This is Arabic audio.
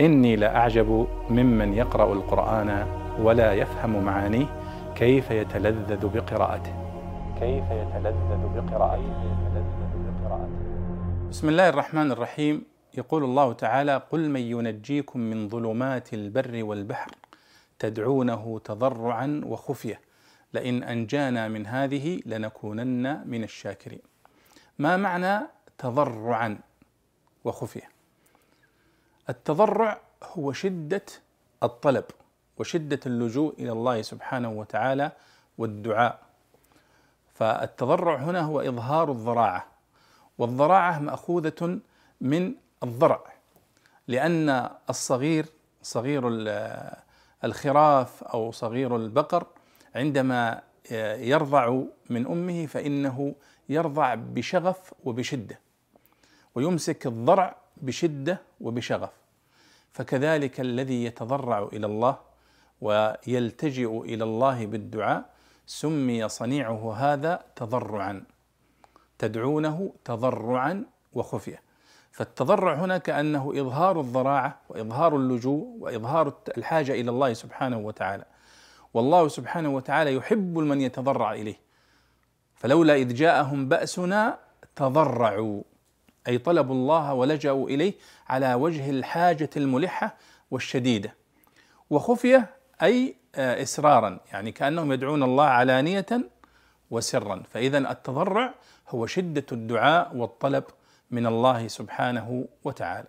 إني لأعجب ممن يقرأ القرآن ولا يفهم معانيه كيف يتلذذ بقراءته. كيف يتلذذ بقراءته. بسم الله الرحمن الرحيم. يقول الله تعالى قل من ينجيكم من ظلمات البر والبحر تدعونه تضرعا وخفية. لئن أنجانا من هذه لنكونن من الشاكرين. ما معنى تضرعا وخفية؟ التضرع هو شدة الطلب وشدة اللجوء إلى الله سبحانه وتعالى والدعاء. فالتضرع هنا هو إظهار الضراعة والضراعة مأخوذة من الضرع لأن الصغير صغير الخراف أو صغير البقر عندما يرضع من أمه فإنه يرضع بشغف وبشدة ويمسك الضرع بشدة وبشغف. فكذلك الذي يتضرع إلى الله ويلتجئ إلى الله بالدعاء سمي صنيعه هذا تضرعا. تدعونه تضرعا وخفيه فالتضرع هنا كانه إظهار الضراعة وإظهار اللجوء وإظهار الحاجة إلى الله سبحانه وتعالى. والله سبحانه وتعالى يحب من يتضرع إليه. فلولا إذ جاءهم بأسنا تضرعوا. أي طلبوا الله ولجأوا إليه على وجه الحاجة الملحة والشديدة. وخفيه أي إسرارا يعني كأنهم يدعون الله علانية وسرا. فاذا التضرع هو شدة الدعاء والطلب من الله سبحانه وتعالى.